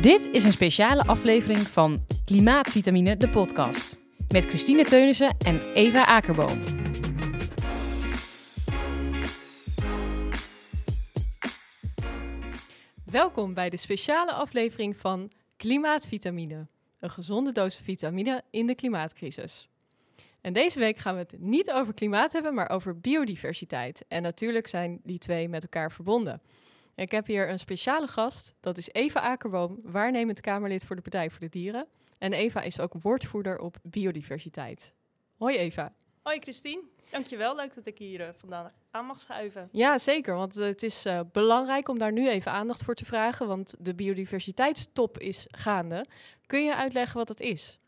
Dit is een speciale aflevering van Klimaatvitamine, de podcast. Met Christine Teunissen en Eva Akerboom. Welkom bij de speciale aflevering van Klimaatvitamine. Een gezonde dosis vitamine in de klimaatcrisis. En deze week gaan we het niet over klimaat hebben, maar over biodiversiteit. En natuurlijk zijn die twee met elkaar verbonden. Ik heb hier een speciale gast, dat is Eva Akerboom, waarnemend Kamerlid voor de Partij voor de Dieren. En Eva is ook woordvoerder op biodiversiteit. Hoi Eva. Hoi Christine, dankjewel. Leuk dat ik hier uh, vandaan aan mag schuiven. Ja, zeker, want uh, het is uh, belangrijk om daar nu even aandacht voor te vragen, want de biodiversiteitstop is gaande. Kun je uitleggen wat dat is?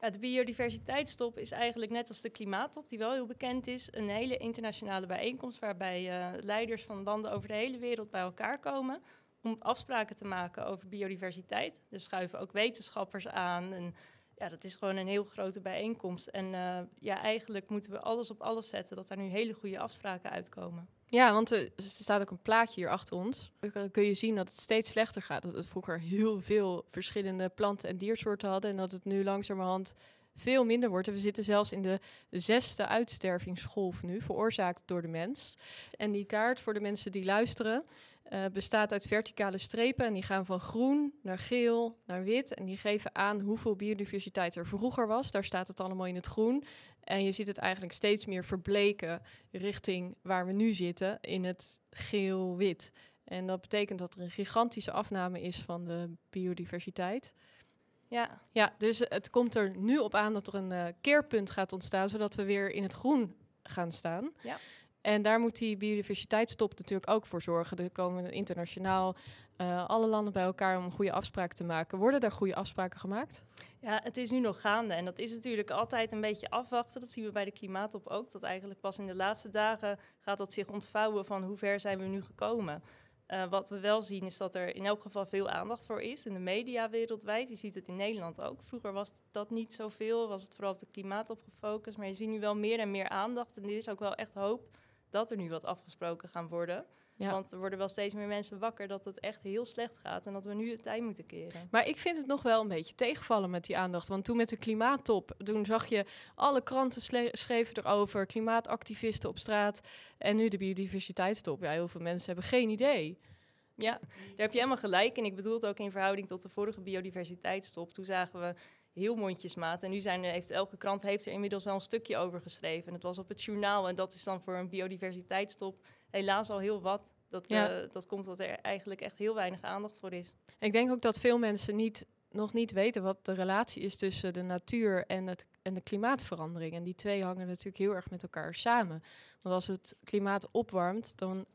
De biodiversiteitstop is eigenlijk net als de klimaattop, die wel heel bekend is, een hele internationale bijeenkomst waarbij uh, leiders van landen over de hele wereld bij elkaar komen om afspraken te maken over biodiversiteit. Er schuiven ook wetenschappers aan en ja, dat is gewoon een heel grote bijeenkomst. En uh, ja, eigenlijk moeten we alles op alles zetten dat daar nu hele goede afspraken uitkomen. Ja, want er staat ook een plaatje hier achter ons. Dan kun je zien dat het steeds slechter gaat. Dat het vroeger heel veel verschillende planten- en diersoorten hadden. En dat het nu langzamerhand veel minder wordt. En we zitten zelfs in de zesde uitstervingsgolf nu, veroorzaakt door de mens. En die kaart voor de mensen die luisteren. Uh, bestaat uit verticale strepen en die gaan van groen naar geel naar wit. En die geven aan hoeveel biodiversiteit er vroeger was. Daar staat het allemaal in het groen. En je ziet het eigenlijk steeds meer verbleken richting waar we nu zitten, in het geel-wit. En dat betekent dat er een gigantische afname is van de biodiversiteit. Ja. Ja, dus het komt er nu op aan dat er een uh, keerpunt gaat ontstaan, zodat we weer in het groen gaan staan. Ja. En daar moet die biodiversiteitstop natuurlijk ook voor zorgen. Er komen internationaal uh, alle landen bij elkaar om goede afspraken te maken. Worden daar goede afspraken gemaakt? Ja, het is nu nog gaande. En dat is natuurlijk altijd een beetje afwachten. Dat zien we bij de klimaattop ook. Dat eigenlijk pas in de laatste dagen gaat dat zich ontvouwen van hoe ver zijn we nu gekomen. Uh, wat we wel zien is dat er in elk geval veel aandacht voor is in de media wereldwijd. Je ziet het in Nederland ook. Vroeger was dat niet zoveel, was het vooral op de klimaatop gefocust. Maar je ziet nu wel meer en meer aandacht. En er is ook wel echt hoop dat er nu wat afgesproken gaan worden. Ja. Want er worden wel steeds meer mensen wakker dat het echt heel slecht gaat en dat we nu het tijd moeten keren. Maar ik vind het nog wel een beetje tegenvallen met die aandacht. Want toen met de klimaattop, toen zag je alle kranten schreven erover, klimaatactivisten op straat. En nu de biodiversiteitstop. Ja, heel veel mensen hebben geen idee. Ja, daar heb je helemaal gelijk. En ik bedoel het ook in verhouding tot de vorige biodiversiteitstop. Toen zagen we heel mondjesmaat. En nu zijn er, heeft elke krant heeft er inmiddels wel een stukje over geschreven. En het was op het journaal. En dat is dan voor een biodiversiteitstop helaas al heel wat. Dat, ja. uh, dat komt dat er eigenlijk echt heel weinig aandacht voor is. Ik denk ook dat veel mensen niet, nog niet weten wat de relatie is tussen de natuur en, het, en de klimaatverandering. En die twee hangen natuurlijk heel erg met elkaar samen. Want als het klimaat opwarmt, dan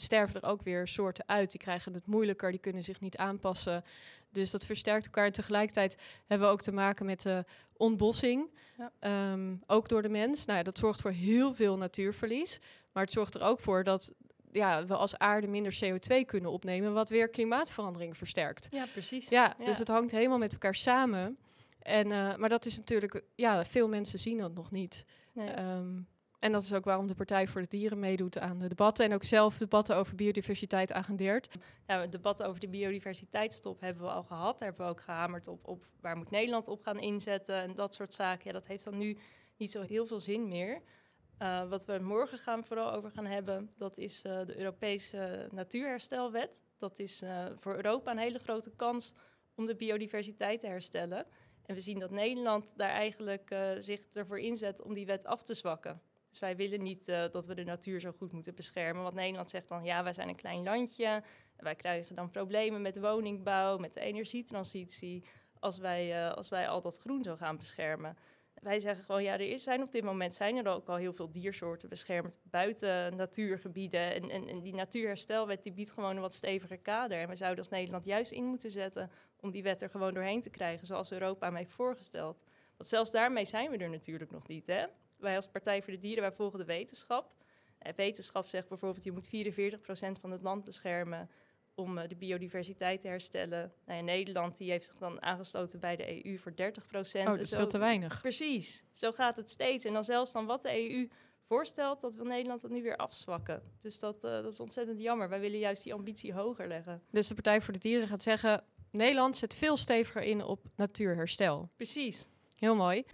sterven er ook weer soorten uit. Die krijgen het moeilijker, die kunnen zich niet aanpassen. Dus dat versterkt elkaar. En tegelijkertijd hebben we ook te maken met de ontbossing. Ja. Um, ook door de mens. Nou ja, dat zorgt voor heel veel natuurverlies. Maar het zorgt er ook voor dat ja, we als aarde minder CO2 kunnen opnemen, wat weer klimaatverandering versterkt. Ja, precies. Ja, ja. dus het hangt helemaal met elkaar samen. En, uh, maar dat is natuurlijk, ja, veel mensen zien dat nog niet. Nee. Um, en dat is ook waarom de Partij voor de Dieren meedoet aan de debatten en ook zelf debatten over biodiversiteit agendeert. Ja, debatten over de biodiversiteitstop hebben we al gehad. Daar hebben we ook gehamerd op, op waar moet Nederland op gaan inzetten en dat soort zaken. Ja, dat heeft dan nu niet zo heel veel zin meer. Uh, wat we morgen gaan vooral over gaan hebben, dat is uh, de Europese Natuurherstelwet. Dat is uh, voor Europa een hele grote kans om de biodiversiteit te herstellen. En we zien dat Nederland daar eigenlijk zich ervoor inzet om die wet af te zwakken. Dus wij willen niet uh, dat we de natuur zo goed moeten beschermen. Want Nederland zegt dan, ja, wij zijn een klein landje. Wij krijgen dan problemen met woningbouw, met de energietransitie. Als wij, uh, als wij al dat groen zo gaan beschermen. Wij zeggen gewoon, ja, er is, zijn op dit moment zijn er ook al heel veel diersoorten beschermd buiten natuurgebieden. En, en, die natuurherstelwet die biedt gewoon een wat steviger kader. En we zouden als Nederland juist in moeten zetten om die wet er gewoon doorheen te krijgen, zoals Europa hem heeft voorgesteld. Want zelfs daarmee zijn we er natuurlijk nog niet, hè? Wij als Partij voor de Dieren, wij volgen de wetenschap. En wetenschap zegt bijvoorbeeld, je moet 44% van het land beschermen om uh, de biodiversiteit te herstellen. Nou, Nederland die heeft zich dan aangesloten bij de EU voor 30%. Oh, dat is veel te weinig. Precies, zo gaat het steeds. En dan zelfs dan wat de EU voorstelt, dat wil Nederland dat nu weer afzwakken. Dus dat, uh, dat is ontzettend jammer. Wij willen juist die ambitie hoger leggen. Dus de Partij voor de Dieren gaat zeggen, Nederland zet veel steviger in op natuurherstel. Precies. Heel mooi.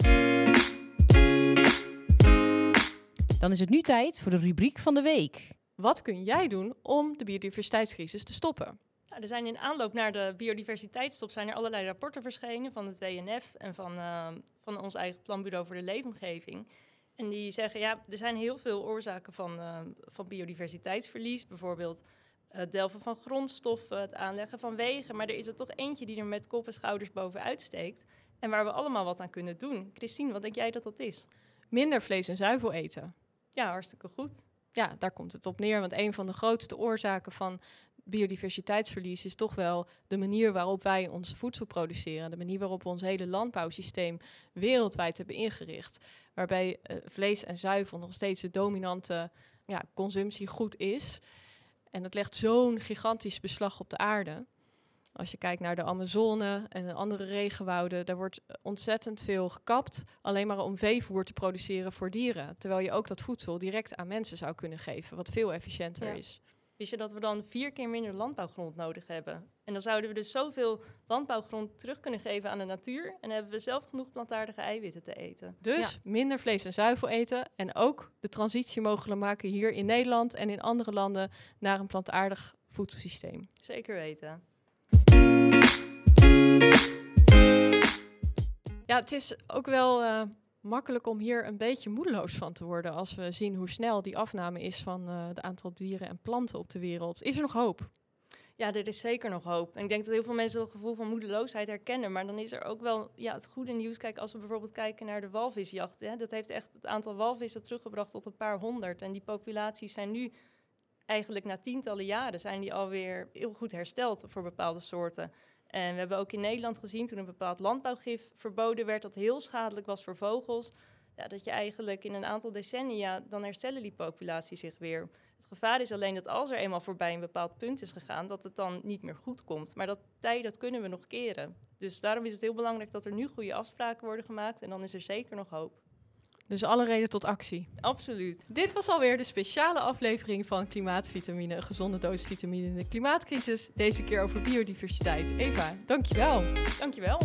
Dan is het nu tijd voor de rubriek van de week. Wat kun jij doen om de biodiversiteitscrisis te stoppen? Nou, er zijn in aanloop naar de biodiversiteitsstop zijn er allerlei rapporten verschenen van het WNF en van, uh, van ons eigen planbureau voor de leefomgeving. En die zeggen, ja, er zijn heel veel oorzaken van, uh, van biodiversiteitsverlies. Bijvoorbeeld het delven van grondstoffen, het aanleggen van wegen. Maar er is er toch eentje die er met kop en schouders bovenuit steekt. En waar we allemaal wat aan kunnen doen. Christine, wat denk jij dat dat is? Minder vlees en zuivel eten. Ja, hartstikke goed. Ja, daar komt het op neer. Want een van de grootste oorzaken van biodiversiteitsverlies is toch wel de manier waarop wij ons voedsel produceren. De manier waarop we ons hele landbouwsysteem wereldwijd hebben ingericht. Waarbij uh, vlees en zuivel nog steeds de dominante ja, consumptiegoed is. En dat legt zo'n gigantisch beslag op de aarde. Als je kijkt naar de Amazone en de andere regenwouden, daar wordt ontzettend veel gekapt. Alleen maar om veevoer te produceren voor dieren. Terwijl je ook dat voedsel direct aan mensen zou kunnen geven, wat veel efficiënter Ja. is. Wist je dat we dan vier keer minder landbouwgrond nodig hebben? En dan zouden we dus zoveel landbouwgrond terug kunnen geven aan de natuur. En hebben we zelf genoeg plantaardige eiwitten te eten. Dus minder vlees en zuivel eten en ook de transitie mogelijk maken hier in Nederland en in andere landen naar een plantaardig voedselsysteem. Zeker weten. Het is ook wel eh, makkelijk om hier een beetje moedeloos van te worden als we zien hoe snel die afname is van eh het aantal dieren en planten op de wereld. Is er nog hoop? Ja, er is zeker nog hoop. En ik denk dat heel veel mensen het gevoel van moedeloosheid herkennen. Maar dan is er ook wel ja, het goede nieuws. Kijk, als we bijvoorbeeld kijken naar de walvisjacht. Hè, dat heeft echt het aantal walvissen teruggebracht tot een paar honderd. En die populaties zijn nu eigenlijk na tientallen jaren zijn die alweer heel goed hersteld voor bepaalde soorten. En we hebben ook in Nederland gezien toen een bepaald landbouwgif verboden werd dat heel schadelijk was voor vogels. Ja, dat je eigenlijk in een aantal decennia, dan herstellen die populaties zich weer. Het gevaar is alleen dat als er eenmaal voorbij een bepaald punt is gegaan, dat het dan niet meer goed komt. Maar dat tij, dat kunnen we nog keren. Dus daarom is het heel belangrijk dat er nu goede afspraken worden gemaakt en dan is er zeker nog hoop. Dus alle reden tot actie. Absoluut. Dit was alweer de speciale aflevering van Klimaatvitamine, een gezonde doos vitamine in de klimaatcrisis. Deze keer over biodiversiteit. Eva, dankjewel. Dankjewel.